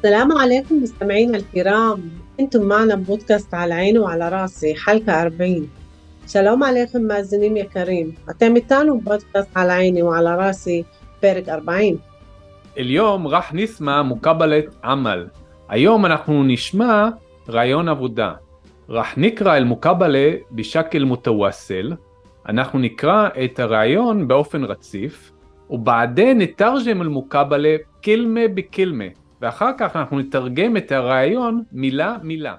السلام عليكم مستمعينا الكرام انتم معنا ببودكاست على عيني وعلى راسي حلقة 40 שלום עליכם מאזינים יקרים, אתם איתנו בפודקאסט על עיני ועל ראסי, פרק 40. اليوم راح نسمع مقابلة عمل اليوم אנחנו نسمع رعيون عبودة راح نقرأ المقابلة بشكل متواصل אנחנו נקרא את הרעיון באופן רציף ובעדין נתרגם المقابلة كلمة بكلمة ואחר כך אנחנו נתרגם את הרעיון מילה מילה.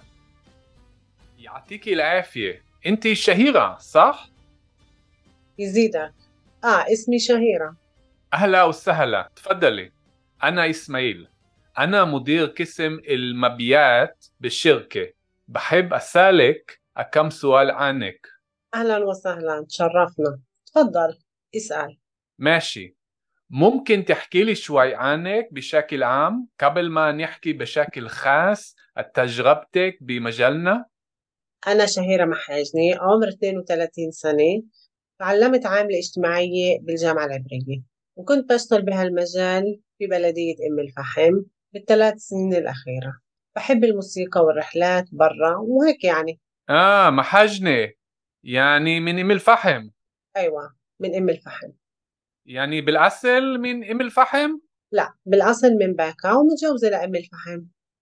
يعطيكي العافية انت شهيرة صح؟ يزيدك اه اسمي شهيرة أهلا وسهلا تفضلي أنا إسماعيل أنا مدير قسم المبيعات بالشركة بحب أسألك كم سؤال عنك اهلا وسهلا تشرفنا تفضل اسأل ماشي ممكن تحكي لي شوي عنك بشكل عام قبل ما نحكي بشكل خاص تجربتك بمجالنا؟ أنا شهيرة محاجني عمر 32 سنة تعلمت عاملة اجتماعية بالجامعة العبرية وكنت بشتغل بهالمجال في بلدية أم الفحم بالثلاث سنين الأخيرة. بحب الموسيقى والرحلات برا وهيك يعني. آه محجنة يعني من أم الفحم أيوة من أم الفحم يعني بالأصل من أم الفحم؟ لا بالأصل من باكا ومتجوزة لأم الفحم.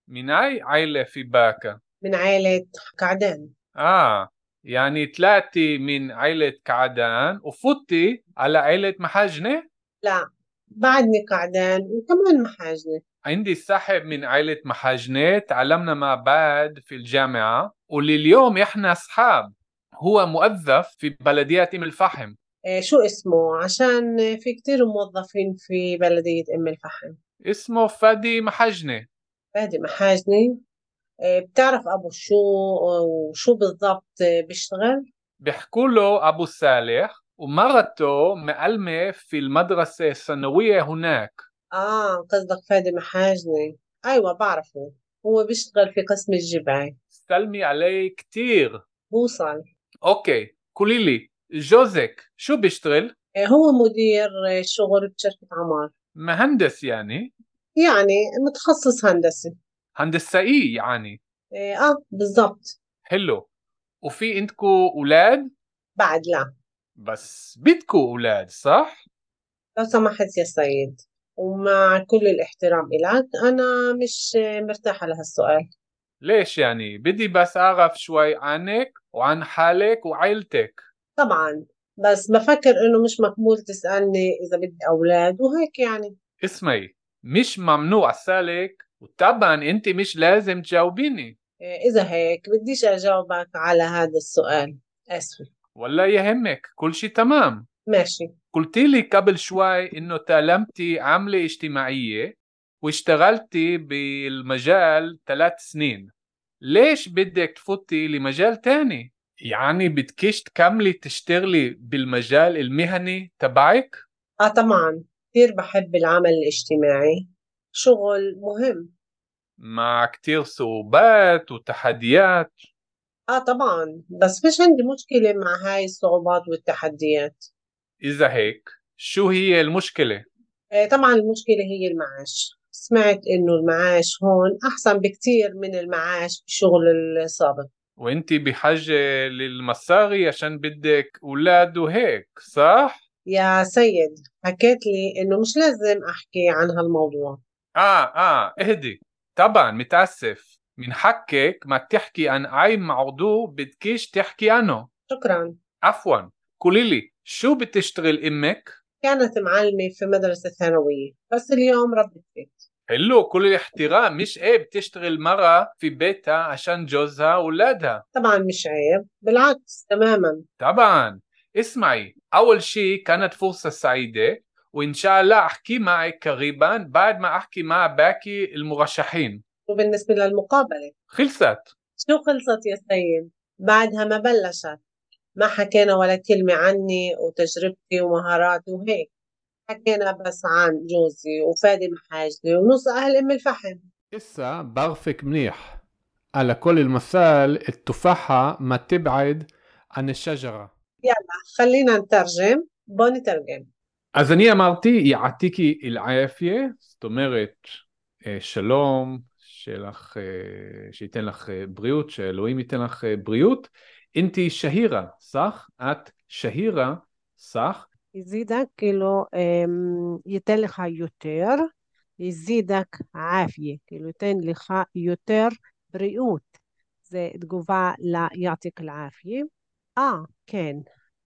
من أي عائلة في باكا؟ من عائلة كعدان. آه يعني طلعتي من عائلة كعدان وفتي على عائلة محجنة لا بعدني كعدان وكمان محاجنة. عندي صاحب من عائلة محجنة تعلمنا مع بعض في الجامعة ولليوم إحنا أصحاب. هو موظف في بلدية أم الفحم. شو اسمه؟ عشان في كتير موظفين في بلدية أم الفحم. اسمه فادي محجنة فادي محاجني إيه بتعرف أبو شو؟ وشو بالضبط بيشتغل؟ بيحكوا له أبو صالح ومرته معلمة في المدرسة الثانوية هناك. آه قصدك فادي محاجني أيوة بعرفه. هو بيشتغل في قسم الجباي سلمي علي كتير. بوصل. أوكي قولي لي. جوزك شو بيشتغل؟ إيه هو مدير شغل بشركة عمار. مهندس يعني؟ يعني متخصص هندسي. هندسائي يعني. آه بالضبط. حلو. وفي عندكو أولاد؟ بعد لا. بس بدكو أولاد صح؟ لو سمحت يا سيد ومع كل الاحترام إلك أنا مش مرتاحة لهالسؤال. ليش يعني؟ بدي بس أعرف شوي عنك وعن حالك وعائلتك طبعا بس بفكر إنه مش مقبول تسألني إذا بدي أولاد وهيك يعني. اسمعي مش ممنوع أسألك وطبعا أنت مش لازم تجاوبيني. إيه إذا هيك بديش أجاوبك على هذا السؤال. آسفة. ولا يهمك كل شي تمام. ماشي. قلتي لي قبل شوي إنه تعلمتي عملة اجتماعية واشتغلتي بالمجال ثلاث سنين. ليش بدك تفوتي لمجال تاني؟ يعني بدكيش تكملي تشتغلي بالمجال المهني تبعك؟ آه طبعا. كثير بحب العمل الاجتماعي. شغل مهم. مع كتير صعوبات وتحديات. آه طبعا. بس فيش عندي مشكلة مع هاي الصعوبات والتحديات. إذا هيك شو هي المشكلة؟ آه طبعا المشكلة هي المعاش. سمعت إنه المعاش هون أحسن بكتير من المعاش بالشغل السابق. وانت بحاجة للمصاري عشان بدك أولاد وهيك صح؟ يا سيد حكيت لي إنه مش لازم أحكي عن هالموضوع. آه آه اهدي. طبعا متأسف. من حقك ما تحكي عن أي موضوع بدكيش تحكي عنه. شكرا. عفوا. قولي لي شو بتشتغل أمك؟ كانت معلمة في مدرسة ثانوية بس اليوم ربة بيت حلو كل الاحترام مش عيب تشتغل المرأة في بيتها عشان جوزها وولادها طبعا مش عيب بالعكس تماما طبعا اسمعي أول شيء كانت فرصة سعيدة وإن شاء الله أحكي معك قريبا بعد ما أحكي مع باقي المرشحين وبالنسبة للمقابلة خلصت شو خلصت يا سيد بعدها ما بلشت ما حكينا ولا كلمة عني وتجربتي ومهاراتي وهيك حكينا بس عن جوزي وفادي محاجلي ونص أهل أم الفحم لسه بعرفك منيح على كل المثال التفاحة ما تبعد عن الشجرة خلينا نترجم בוא נתרגם. אז אני אמרתי, יעתיקי العافية, זאת אומרת, אה, שלום, שלך, אה, שייתן לך אה, בריאות, שאלוהים ייתן לך אה, בריאות. אינתי שהירה, סך? את שהירה, סך? יזידק כאילו אמ, ייתן לך יותר, יזידק עפיה, כאילו ייתן לך יותר בריאות. זה תגובה ליעתיק אל-עפיה. אה, כן,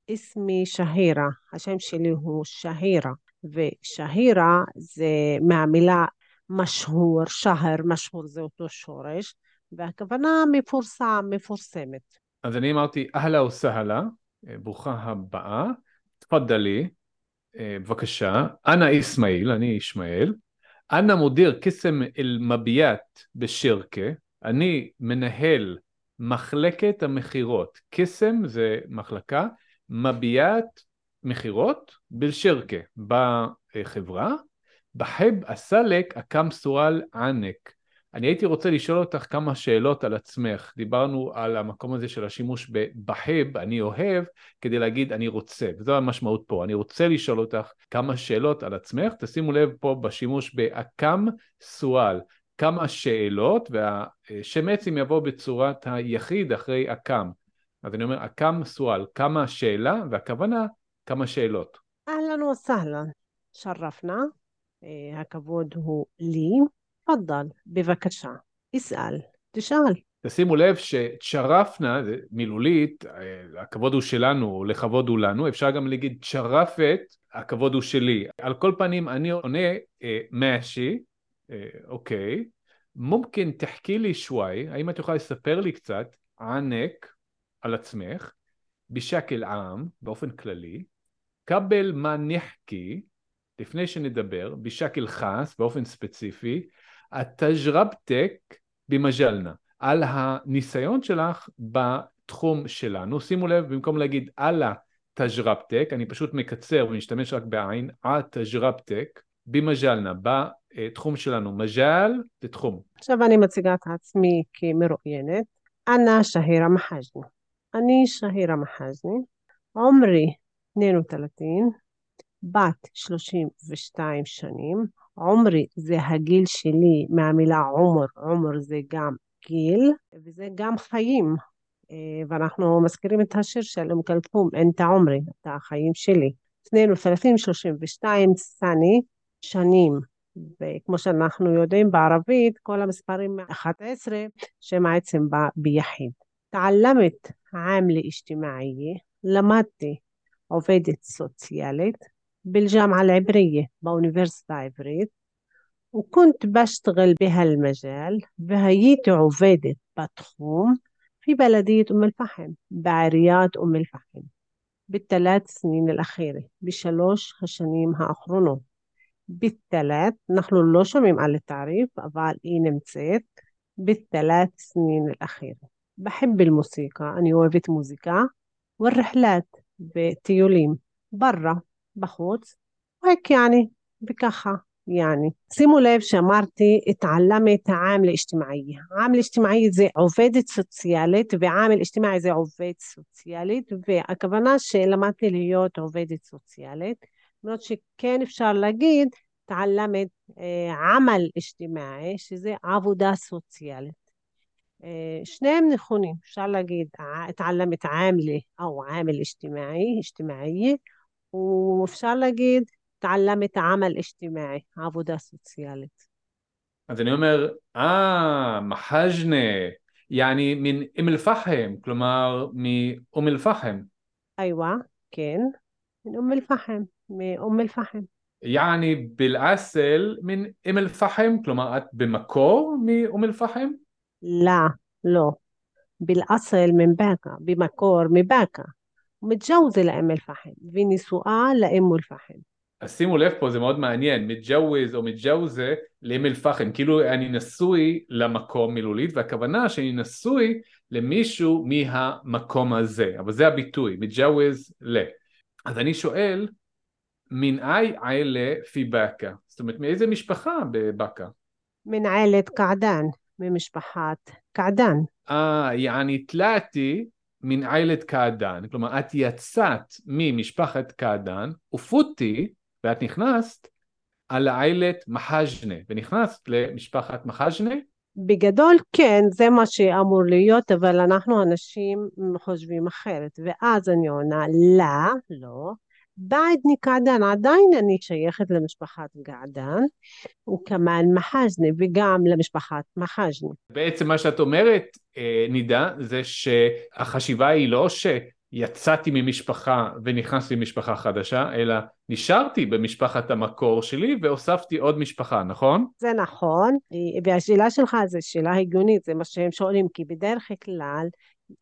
اسمي شهيرة השם שלי הוא שהירה, ושהירה זה מהמילה משהור, שהר, משהור זה אותו שורש, והכוונה מפורסם, מפורסמת. אז אני אמרתי, אהלה וסהלה, אה, ברוכה הבאה, תפדלי, אה, בבקשה, אנא איסמעיל, אני ישמעאל, אנא מודיר קסם אל-מביאט בשירקה, אני מנהל מחלקת המכירות, קסם זה מחלקה, מביאט מכירות בלשירקה בחברה, בחב אסלק אקם סואל ענק. אני הייתי רוצה לשאול אותך כמה שאלות על עצמך. דיברנו על המקום הזה של השימוש בבחב, אני אוהב, כדי להגיד אני רוצה, וזו המשמעות פה. אני רוצה לשאול אותך כמה שאלות על עצמך. תשימו לב פה בשימוש באקם סואל, כמה שאלות, והשם עצים יבוא בצורת היחיד אחרי אקם. אז אני אומר אקם סואל, כמה שאלה, והכוונה, כמה שאלות. אהלן וסהלן, שרפנה, אה, הכבוד הוא לי. תפדל, בבקשה, תשאל, תשאל. תשימו לב שצ'רפנה, מילולית, אה, הכבוד הוא שלנו, לכבוד הוא לנו, אפשר גם להגיד צ'רפת, הכבוד הוא שלי. על כל פנים, אני עונה אה, משי, אה, אוקיי. מומקין תחכי לי שוואי, האם את יכולה לספר לי קצת ענק על עצמך, בשקל עם, באופן כללי, קבל מה נחכי, לפני שנדבר, בשקל חס, באופן ספציפי, התג'רבטק במג'לנה, על הניסיון שלך בתחום שלנו. שימו לב, במקום להגיד על התג'רבטק, אני פשוט מקצר ומשתמש רק בעין, התג'רבטק במג'לנה, בתחום שלנו. מג'ל זה תחום. עכשיו אני מציגה את עצמי כמרואיינת. אנא שהירה מחאג'ני. אני שהירה מחאג'ני. עומרי 32, בת 32 שנים. עומרי זה הגיל שלי מהמילה עומר, עומר זה גם גיל וזה גם חיים. אה, ואנחנו מזכירים את השיר של אום כלתום, אין את העומרי, את החיים שלי. 32, 32 סני, שנים. וכמו שאנחנו יודעים בערבית, כל המספרים מ-11, שהם עצם בא ביחיד. תעלמת עם לאשתמעי, למדתי עובדת סוציאלית, بالجامعة العبرية באוניברסיטה העברית وكنت بشتغل بهالمجال وهيتي عبادة בתחום في بلدية أم الفحم بعريات أم الفحم بالثلاث سنين الأخيرة بشلوش השנים האחרונות بالثلاث אנחנו לא שומעים על التعريف אבל היא נמצאת بالثلاث سنين الأخيرة بحب الموسيقى أنا أوهبت موسيقى والرحلات بتيوليم برا בחוץ, רק יעני, וככה יעני. שימו לב שאמרתי את עלמת העמל אשתמעי. עמל אשתמעי זה עובדת סוציאלית, ועמל אשתמעי זה עובד סוציאלית, והכוונה שלמדתי להיות עובדת סוציאלית, למרות שכן אפשר להגיד תעלמת אה, עמל אשתמעי, שזה עבודה סוציאלית. אה, שניהם נכונים, אפשר להגיד, אה, תעלמת עמלה או עמל אשתמעי, אשתמעי, ואפשר להגיד, תעלמת עמל אשתימאי, עבודה סוציאלית. אז אני אומר, אה, מחז'נה, יעני מן אום אל-פחם, כלומר מאום אל-פחם. איווה, כן, מן אום אל-פחם, מאום אל-פחם. יעני בלאסל מן אום אל-פחם, כלומר את במקור מאום אל-פחם? לא, לא. בלאסל מבאקה, במקור מבאקה. ומתג'וזה לאום אל-פחם, ונשואה לאום אל-פחם. אז שימו לב פה, זה מאוד מעניין, מתג'וויז או מתג'ווזה לאום אל-פחם, כאילו אני נשוי למקום מילולית, והכוונה שאני נשוי למישהו מהמקום הזה, אבל זה הביטוי, מתג'וויז ל. אז אני שואל, מן אי עילה פי באקה? זאת אומרת, מאיזה משפחה בבאקה? מן עילת קעדן, ממשפחת קעדן. אה, יעני תלעתי מן עילת קעדן, כלומר את יצאת ממשפחת קעדן, ופוטי, ואת נכנסת על עילת מחז'נה, ונכנסת למשפחת מחז'נה, בגדול כן, זה מה שאמור להיות, אבל אנחנו אנשים חושבים אחרת. ואז אני עונה, לא, לא. בעדני קעדן, עדיין אני שייכת למשפחת געדן, וכמאן מחז'נה, וגם למשפחת מחז'נה. בעצם מה שאת אומרת, אה, נידה, זה שהחשיבה היא לא שיצאתי ממשפחה ונכנסתי למשפחה חדשה, אלא נשארתי במשפחת המקור שלי והוספתי עוד משפחה, נכון? זה נכון, והשאלה שלך זו שאלה הגיונית, זה מה שהם שואלים, כי בדרך כלל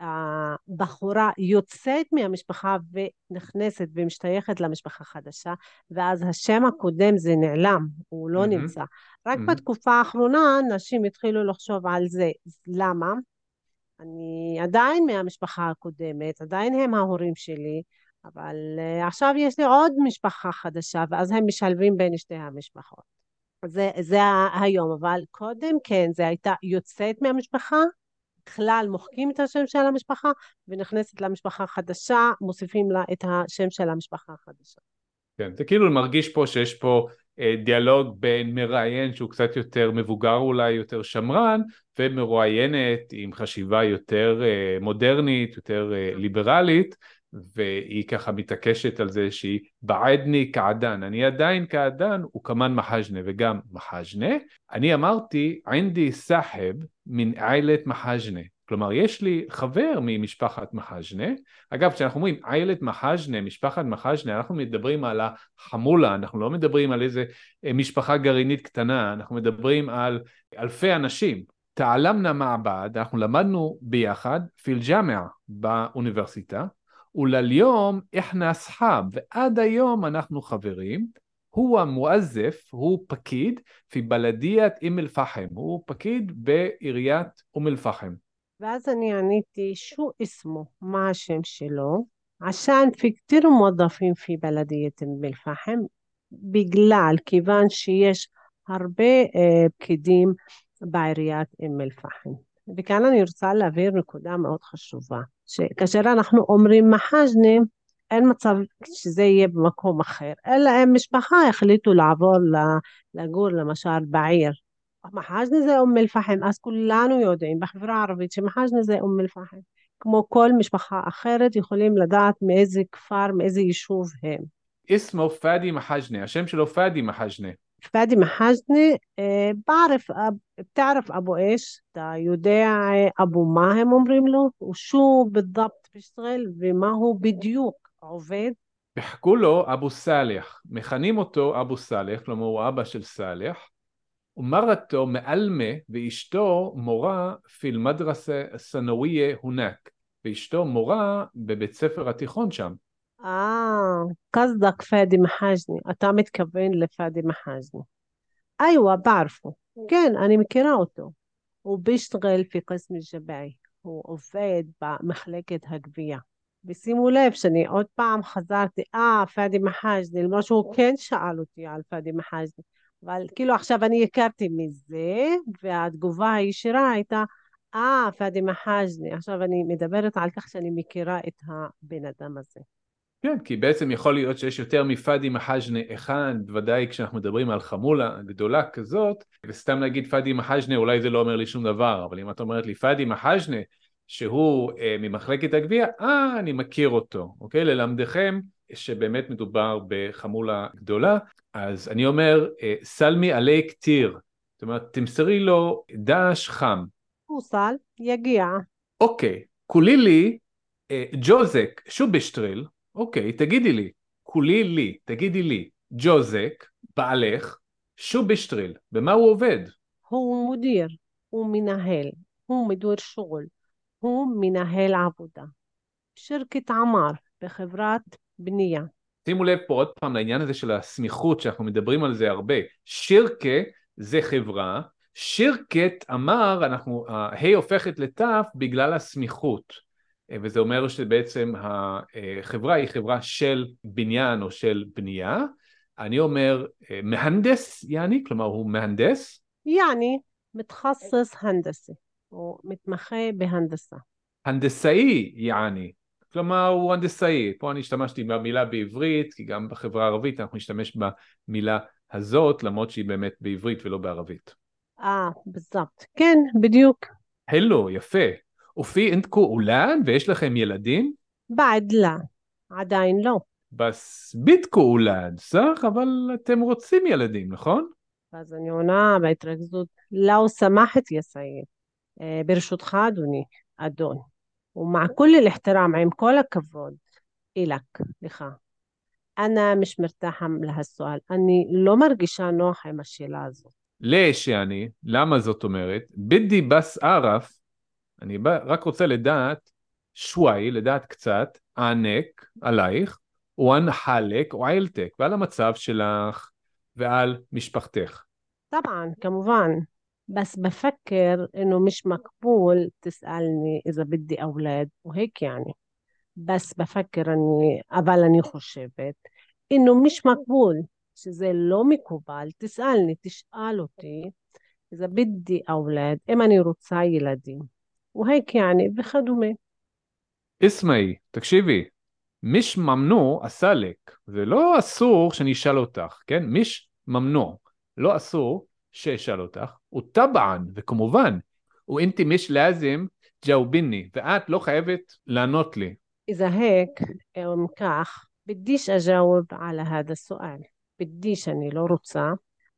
הבחורה יוצאת מהמשפחה ונכנסת ומשתייכת למשפחה חדשה, ואז השם הקודם זה נעלם, הוא לא mm-hmm. נמצא. רק mm-hmm. בתקופה האחרונה נשים התחילו לחשוב על זה. למה? אני עדיין מהמשפחה הקודמת, עדיין הם ההורים שלי, אבל uh, עכשיו יש לי עוד משפחה חדשה, ואז הם משלבים בין שתי המשפחות. זה, זה היום, אבל קודם כן, זה הייתה יוצאת מהמשפחה, בכלל מוחקים את השם של המשפחה, ונכנסת למשפחה חדשה, מוסיפים לה את השם של המשפחה החדשה. כן, זה כאילו מרגיש פה שיש פה אה, דיאלוג בין מראיין שהוא קצת יותר מבוגר אולי, יותר שמרן, ומרואיינת עם חשיבה יותר אה, מודרנית, יותר אה, ליברלית, והיא ככה מתעקשת על זה שהיא בעדני כעדן, אני עדיין כעדן וכמן מחז'נה וגם מחז'נה. אני אמרתי עינדי סחב מן עילת מחז'נה, כלומר יש לי חבר ממשפחת מחז'נה, אגב כשאנחנו אומרים עילת מחז'נה, משפחת מחז'נה, אנחנו מדברים על החמולה, אנחנו לא מדברים על איזה אה, משפחה גרעינית קטנה, אנחנו מדברים על אלפי אנשים. תעלמנה מעבד, אנחנו למדנו ביחד פיל באוניברסיטה, ולליום איחנה אסחאב, ועד היום אנחנו חברים, הוא המואזף, הוא פקיד פי בלדיית אום אל-פחם, הוא פקיד בעיריית אום אל-פחם. ואז אני עניתי, שו אסמו, מה השם שלו? עשן פי כתיר מועדפים פי בלדיית אום אל-פחם, בגלל, כיוון שיש הרבה אה, פקידים בעיריית אום אל-פחם. וכאן אני רוצה להבהיר נקודה מאוד חשובה. שכאשר אנחנו אומרים מחז'נה, אין מצב שזה יהיה במקום אחר, אלא אם משפחה החליטו לעבור לגור למשל בעיר. מחז'נה זה אום אל-פחם, אז כולנו יודעים בחברה הערבית שמחז'נה זה אום אל-פחם. כמו כל משפחה אחרת יכולים לדעת מאיזה כפר, מאיזה יישוב הם. اسمه פאדי מחז'נה, השם שלו פאדי מחז'נה. פאדי מחז'נה, בערף, بتعرف أبو إيش؟ אתה יודע אבו מה הם אומרים לו? ושו بالضبط بيشتغل ומה הוא בדיוק עובד? יחכו לו אבו סאלח, מכנים אותו אבו סאלח, כלומר הוא אבא של סאלח, ומרתו מאלמה ואשתו מורה פיל מדרסה סנוויה הונק, ואשתו מורה בבית ספר התיכון שם. אה, قصدك פאדי מחאג'ני, אתה מתכוון לפאדי מחאג'ני. איווה, בערפו. כן, אני מכירה אותו. הוא בישתגל פי קסם ג'בעי. הוא עובד במחלקת הגבייה. ושימו לב שאני עוד פעם חזרתי, אה, פאדי מחאג'ני, למרות שהוא כן שאל אותי על פאדי מחאג'ני. אבל כאילו עכשיו אני הכרתי מזה, והתגובה הישירה הייתה, אה, פאדי מחאג'ני. עכשיו אני מדברת על כך שאני מכירה את הבן אדם הזה. כן, כי בעצם יכול להיות שיש יותר מפאדי מחאז'נה אחד, בוודאי כשאנחנו מדברים על חמולה גדולה כזאת, וסתם להגיד פאדי מחאז'נה אולי זה לא אומר לי שום דבר, אבל אם את אומרת לי פאדי מחאז'נה שהוא אה, ממחלקת הגבייה, אה, אני מכיר אותו, אוקיי? ללמדכם שבאמת מדובר בחמולה גדולה, אז אני אומר, אה, סלמי עלי כתיר, זאת אומרת, תמסרי לו דש חם. הוא סל, יגיע. אוקיי, כולי לי אה, ג'וזק שובשטריל, אוקיי, תגידי לי, כולי לי, תגידי לי, ג'וזק, בעלך, שובישטריל, במה הוא עובד? הוא מודיר, הוא מנהל, הוא מדור שול, הוא מנהל עבודה. שירקית עמר, בחברת בנייה. שימו לב פה עוד פעם לעניין הזה של הסמיכות, שאנחנו מדברים על זה הרבה. שירקה זה חברה, שירקת אמר, אנחנו, ה' הופכת לת' בגלל הסמיכות. וזה אומר שבעצם החברה היא חברה של בניין או של בנייה. אני אומר מהנדס יעני, כלומר הוא מהנדס. יעני, מתחסס הנדסי, או מתמחה בהנדסה. הנדסאי יעני, כלומר הוא הנדסאי. פה אני השתמשתי במילה בעברית, כי גם בחברה הערבית אנחנו נשתמש במילה הזאת, למרות שהיא באמת בעברית ולא בערבית. אה, בזאת. כן, בדיוק. הלו, יפה. ופי אינתקו אולן ויש לכם ילדים? בעד לה. עדיין לא. בס ביתקו אולן, סך, אבל אתם רוצים ילדים, נכון? אז אני עונה בהתרכזות, לאו סמחת יא סייד. ברשותך, אדוני, אדון. ומע כל الاحترام, עם כל הכבוד, אילק, לך. أنا مش مرتاحة لهالسؤال, אני לא מרגישה נוח עם השאלה הזאת. לש יעני, למה זאת אומרת? בידי בס ערף, אני בא, רק רוצה לדעת שוואי, לדעת קצת, ענק עלייך, וואן חלק או עילתק, ועל המצב שלך ועל משפחתך. طبعا כמובן, بس بفكر إنه مش مقبول تسألني إذا بدي أولاد وهيك يعني بس بفكر إني אבל אני חושבת إنه مش مقبول שזה לא מקובל, תסאלני, תשאל אותי, إذا بدي أولاد, אם אני רוצה ילדים. وهيك يعني וכדומה. אסמאי, תקשיבי, מיש ממנו אסלק, זה לא אסור שאני אשאל אותך, כן? מיש ממנו, לא אסור שאשאל אותך, וטבען, וכמובן, ואינתי מיש לאזם ג'אוביני, ואת לא חייבת לענות לי. إذا هيك אם כך, بديش أجاوب على هذا السؤال بديش אני לא רוצה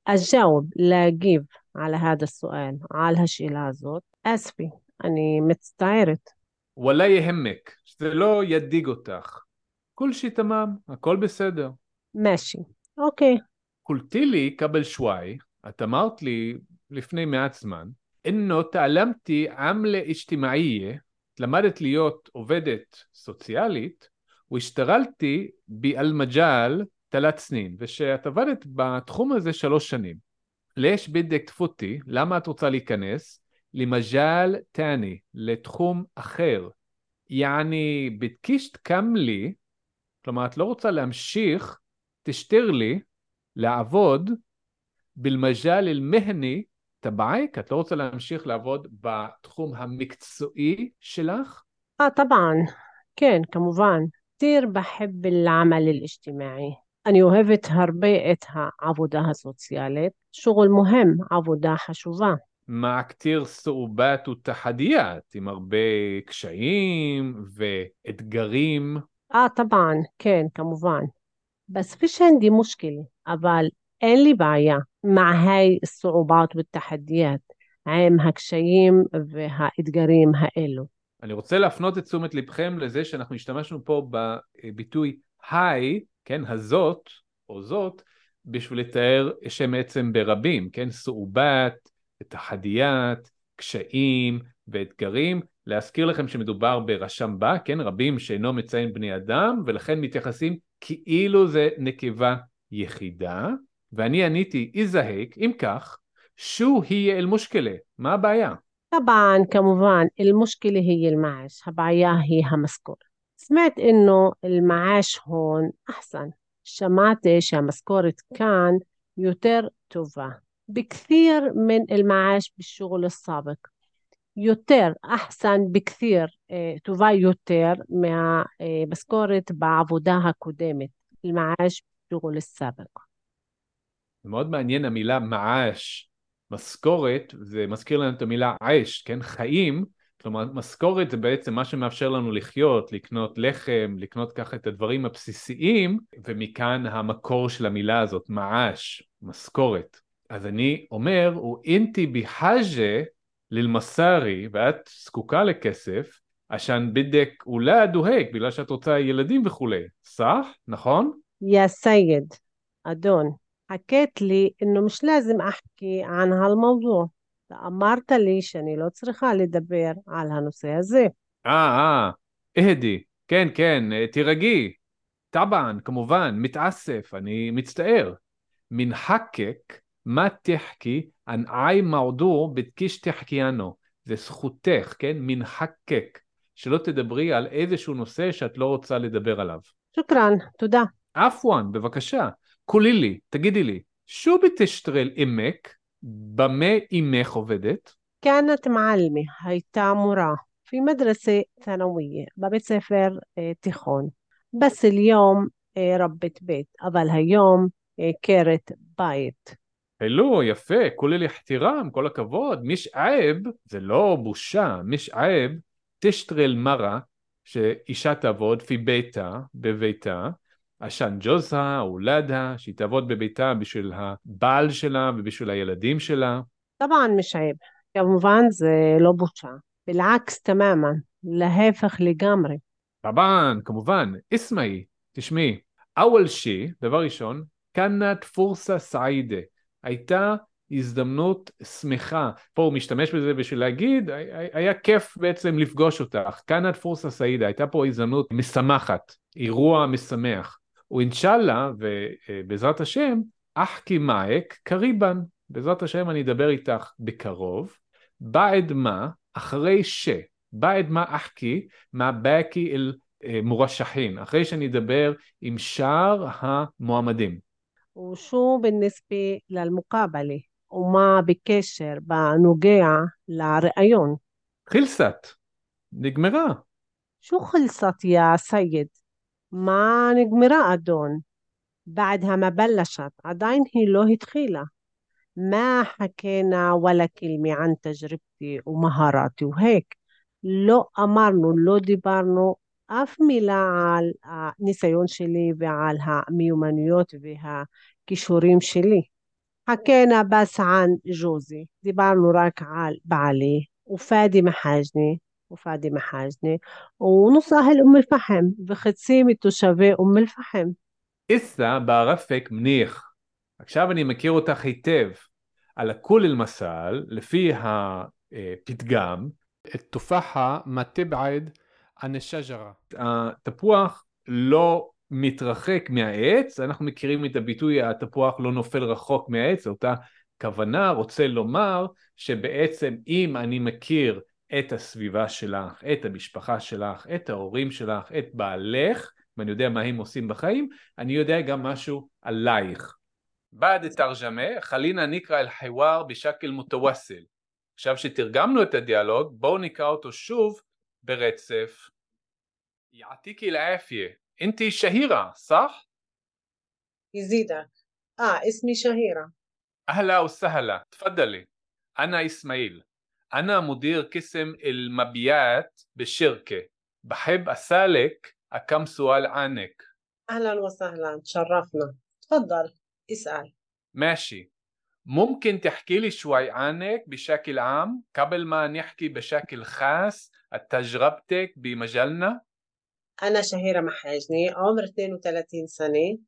أجاوب להגיב على هذا السؤال על השאלה הזאת אספי, אני מצטערת. וואלה יהמק, שזה לא ידאיג אותך. כל שי תמם, הכל בסדר. משי, אוקיי. קולטי לי קבל שוואי, את אמרת לי לפני מעט זמן, אינו תעלמתי עמלה אשתמעייה, למדת להיות עובדת סוציאלית, והשתרלתי באלמג'ל תלת סנין, ושאת עבדת בתחום הזה שלוש שנים. לש בדק תפותי, למה את רוצה להיכנס? למג'ל תני, לתחום אחר. יעני, בדקישת קמלי, כלומר, את לא רוצה להמשיך, תשתר לי, לעבוד בלמג'ל אל-מהני תבעייק, את לא רוצה להמשיך לעבוד בתחום המקצועי שלך? אה, طبعا. כן, כמובן. كثير بحب العمل الاجتماعي. אני אוהבת הרבה את העבודה הסוציאלית. שוגל מוהם, עבודה חשובה. מע כתיר סעובת ותחדיית, עם הרבה קשיים ואתגרים. אה, طبعا, כן, כמובן. بس فيش عندي مشكلة אבל אין לי בעיה مع هاي الصعوبات والتحديات עם הקשיים והאתגרים האלו. אני רוצה להפנות את תשומת לבכם לזה שאנחנו השתמשנו פה בביטוי היי, כן, הזאת או זאת, בשביל לתאר שם עצם ברבים, כן, סעובת, את קשיים ואתגרים. להזכיר לכם שמדובר ברשם בא, כן, רבים שאינו מציין בני אדם, ולכן מתייחסים כאילו זה נקבה יחידה. ואני עניתי, איזהק, אם כך, שו היא אל מושקלה, شو هي المشكلة؟ ما بعيا طبعا كمובן المشكلة هي المعاش هبعيا هي هالمسكور אינו אל מעש הון אחסן. שמעתי שהמשכורת כאן יותר טובה. بكثير من المعاش بالشغل السابق יותר, أحسن بكثير, טובה יותר מהמשכורת בעבודה הקודמת, المعاش بالشغل السابق. זה מאוד מעניין המילה מעש, משכורת, זה מזכיר לנו את המילה עש, כן? חיים, כלומר משכורת זה בעצם מה שמאפשר לנו לחיות, לקנות לחם, לקנות ככה את הדברים הבסיסיים, ומכאן המקור של המילה הזאת, מעש, משכורת. אז אני אומר, הוא אינטי ביחאז'ה ללמסארי, ואת זקוקה לכסף, עשן בדק אולי הדוהק, בגלל שאת רוצה ילדים וכולי. סח? נכון? יא סייד. أدون حكيت لي إنه مش لازم أحكي عن هالموضوع فأمرت لي שאני לא צריכה לדבר על הנושא הזה. אה, אה, אהדי, כן, כן, תירגעי. טבען, כמובן, מתאסף, אני מצטער. מן חקק, מה תחכי, ען אי מרדור בתקיש תחכיינו. זה זכותך, כן? מן חקק. שלא תדברי על איזשהו נושא שאת לא רוצה לדבר עליו. שוכרן, תודה. עפואן, בבקשה. קולי לי, תגידי לי, שו בתשטרל עמק, במה אימך עובדת? كانت معلمة הייתה מורה في مدرسة ثانوية בבית ספר אה, תיכון. بس اليوم אה, ربة بيت אבל היום אה, עקרת בית. הלו, יפה, כולל יחתירם, כל הכבוד, מיש עייב, זה לא בושה, מיש עייב, תשטרל מרה, שאישה תעבוד פי ביתה, בביתה, עשן ג'וזה, אולדה, שהיא תעבוד בביתה בשביל הבעל שלה ובשביל הילדים שלה. טבען משעב, כמובן זה לא בושה, בלעקס תמאמן, להפך לגמרי. טבען, כמובן, אסמאי, תשמעי, אוול שי, דבר ראשון, כנת פורסה סעידה. הייתה הזדמנות שמחה. פה הוא משתמש בזה בשביל להגיד, היה כיף בעצם לפגוש אותך. כאנת פורסה סעידה, הייתה פה הזדמנות משמחת, אירוע משמח. ואינשאללה, ובעזרת השם, אחכי מאק קריבן. בעזרת השם אני אדבר איתך בקרוב. בעד מה, אחרי ש, בעד מה אחכי, מה באקי אל מורשחין, אחרי שאני אדבר עם שאר המועמדים. وشو بالنسبة للمقابلة وما بكشر بنوجع لرأيون خلصت. نجمرة شو خلصت يا سيد؟ ما نجمرة أدون. بعدها ما بلشت. عدين هي لو هتخيلة ما حكينا ولا كلمة عن تجربتي ومهاراتي وهيك. لو أمرنا لو دبرنا אף מילה על הניסיון שלי ועל המיומנויות והכישורים שלי. حكينا בסען ג'וזי, דיברנו רק על בעלי, ופאדי وفادي ופאדי وفادي محاجني ونص אום אל-פחם, וחצי מתושבי אום אל-פחם. איסא בערפק מניח. עכשיו אני מכיר אותך היטב. על הכול אל-מסל, לפי הפתגם, את תופחה מה תבעד הנשג'רה. התפוח לא מתרחק מהעץ, אנחנו מכירים את הביטוי התפוח לא נופל רחוק מהעץ, אותה כוונה רוצה לומר שבעצם אם אני מכיר את הסביבה שלך, את המשפחה שלך, את ההורים שלך, את בעלך, ואני יודע מה הם עושים בחיים, אני יודע גם משהו עלייך. בעד תרג'מה, חלינה נקרא אל חיוואר בשקל מוטווסל. עכשיו שתרגמנו את הדיאלוג, בואו נקרא אותו שוב ברצף. يعطيك العافية. انت شهيرة صح؟ يزيدك. آه اسمي شهيرة. أهلا وسهلا. تفضلي. أنا إسماعيل. أنا مدير قسم المبيعات بالشركة. بحب أسألك كم سؤال عنك. أهلا وسهلا. تشرفنا. تفضل اسأل. ماشي. ممكن تحكي لي شوي عنك بشكل عام قبل ما نحكي بشكل خاص تجربتك بمجالنا؟ أنا شهيرة محاجني عمر 32 سنة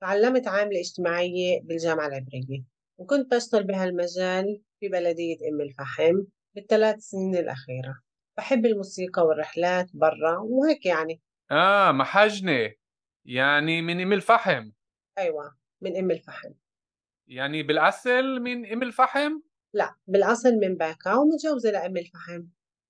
تعلمت عاملة اجتماعية بالجامعة العبرية وكنت بشتغل بهالمجال في بلدية أم الفحم بالثلاث سنين الأخيرة. بحب الموسيقى والرحلات برا وهيك يعني. آه محجنة يعني من أم الفحم أيوة من أم الفحم يعني بالأصل من أم الفحم؟ لا بالأصل من باكا ومتجوزة لأم الفحم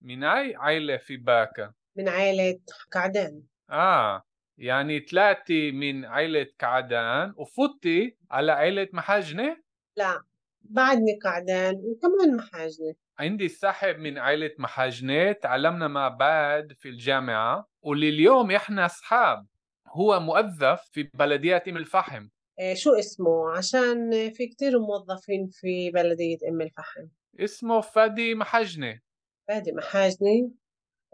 من أي عائلة في باكا؟ من عائلة كعدان. آه يعني طلعتي من عائلة كعدان وفتي على عائلة محجنة؟ لا بعدني كعدان وكمان محاجنة. عندي صاحب من عائلة محجنة تعلمنا مع بعض في الجامعة ولليوم إحنا أصحاب. هو موظف في بلدية أم الفحم. إيه شو اسمه؟ عشان في كتير موظفين في بلدية أم الفحم. اسمه فادي محجنة فادي محاجني إيه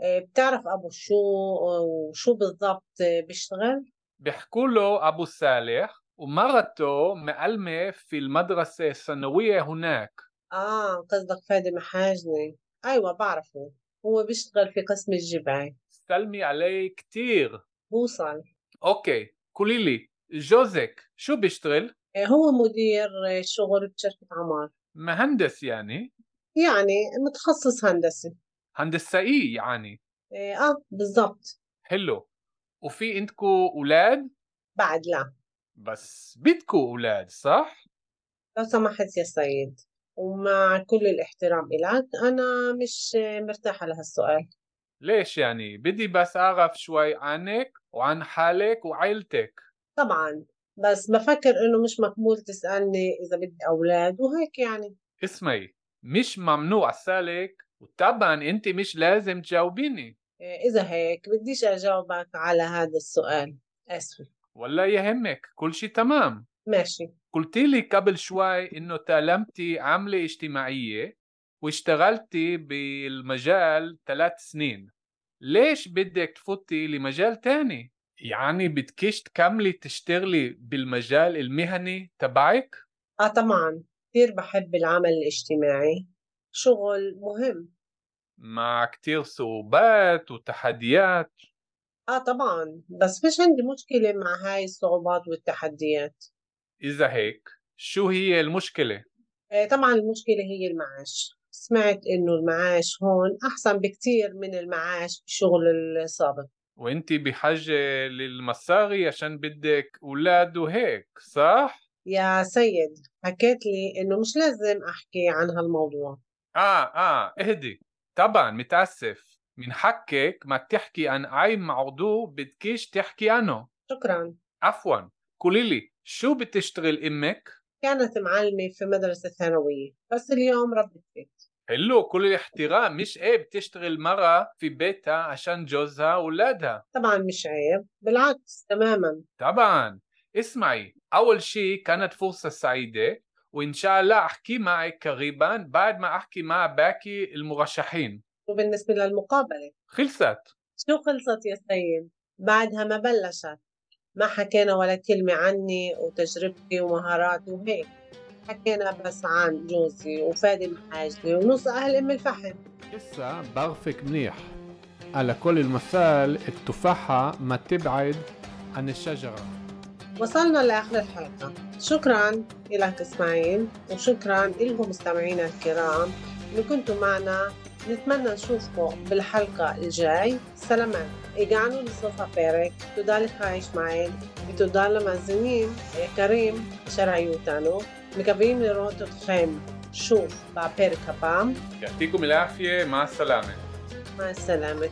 بتعرف أبو شو وشو بالضبط بيشتغل؟ بيحكوا له أبو صالح ومرته معلمة في المدرسة الثانوية هناك. آه قصدك فادي محاجني أيوة بعرفه. هو بيشتغل في قسم الجباي سلمي عليه كتير. بوصل أوكي قولي لي جوزك شو بيشتغل؟ آه، هو مدير آه، شغل بشركة عمار. مهندس يعني؟ يعني متخصص هندسي هندسائي يعني؟ آه آه، بالضبط. حلو. وفي عندكو أولاد؟ بعد لا. بس بدكو أولاد صح؟ لو سمحت يا سيد ومع كل الاحترام إلك أنا مش مرتاحة لهالسؤال. ليش يعني؟ بدي بس أعرف شوي عنك وعن حالك وعيلتك. طبعا بس بفكر إنه مش مقبول تسألني إذا بدي أولاد وهيك يعني. اسمعي مش ممنوع أسألك وطبعا أنت مش لازم تجاوبيني. آه، إذا هيك بديش أجاوبك على هذا السؤال. آسفة ولا يهمك. كل شي تمام. ماشي. قلتي لي قبل شوي إنه تعلمتي عملة اجتماعية واشتغلتي بالمجال ثلاث سنين. ليش بدك تفوتي لمجال تاني؟ يعني بدكيش تكملي تشتغلي بالمجال المهني تبعك؟ آه طبعا. كثير بحب العمل الاجتماعي. شغل مهم. مع كتير صعوبات وتحديات. آه طبعا بس فيش عندي مشكلة مع هاي الصعوبات والتحديات. إذا هيك شو هي المشكلة؟ آه طبعا المشكلة هي المعاش. سمعت إنه المعاش هون أحسن بكتير من المعاش بالشغل السابق. وانت بحاجة للمصاري عشان بدك أولاد وهيك صح؟ يا سيد حكيت لي إنه مش لازم أحكي عن هالموضوع. آه آه اهدي. طبعا متأسف. من حقك ما تحكي عن أي موضوع بدكيش تحكي عنه. شكرا. عفوا. قولي لي شو بتشتغل أمك؟ كانت معلمة في مدرسة ثانوية. بس اليوم ربة بيت حلو. كل الاحترام. مش عيب تشتغل مرة في بيتها عشان جوزها وولادها طبعا مش عيب. بالعكس تماما. طبعا. اسمعي. أول شيء كانت فرصة سعيدة. وإن شاء الله أحكي معك قريبا بعد ما أحكي مع باقي المرشحين. وبالنسبة للمقابلة. خلصت. شو خلصت يا سيد؟ بعدها ما بلشت. ما حكينا ولا كلمة عني وتجربتي ومهاراتي وهيك. حكينا بس عن جوزي وفادي محاجلي ونص أهل أم الفحم لسه بعرفك منيح. على كل المثال التفاحة ما تبعد عن الشجرة. وصلنا لآخر الحلقة شكرا لك إسماعيل وشكرا لكم مستمعينا الكرام اللي كنتوا معنا نتمنى نشوفكم بالحلقة الجاي سلامات הגענו לסוף הפרק, תודה לך ישמעאל, ותודה למאזינים היקרים אשר היו איתנו. מקווים לראות אתכם שוב בפרק הבא. يعطيكم العافية مع السلامة مع السلامة.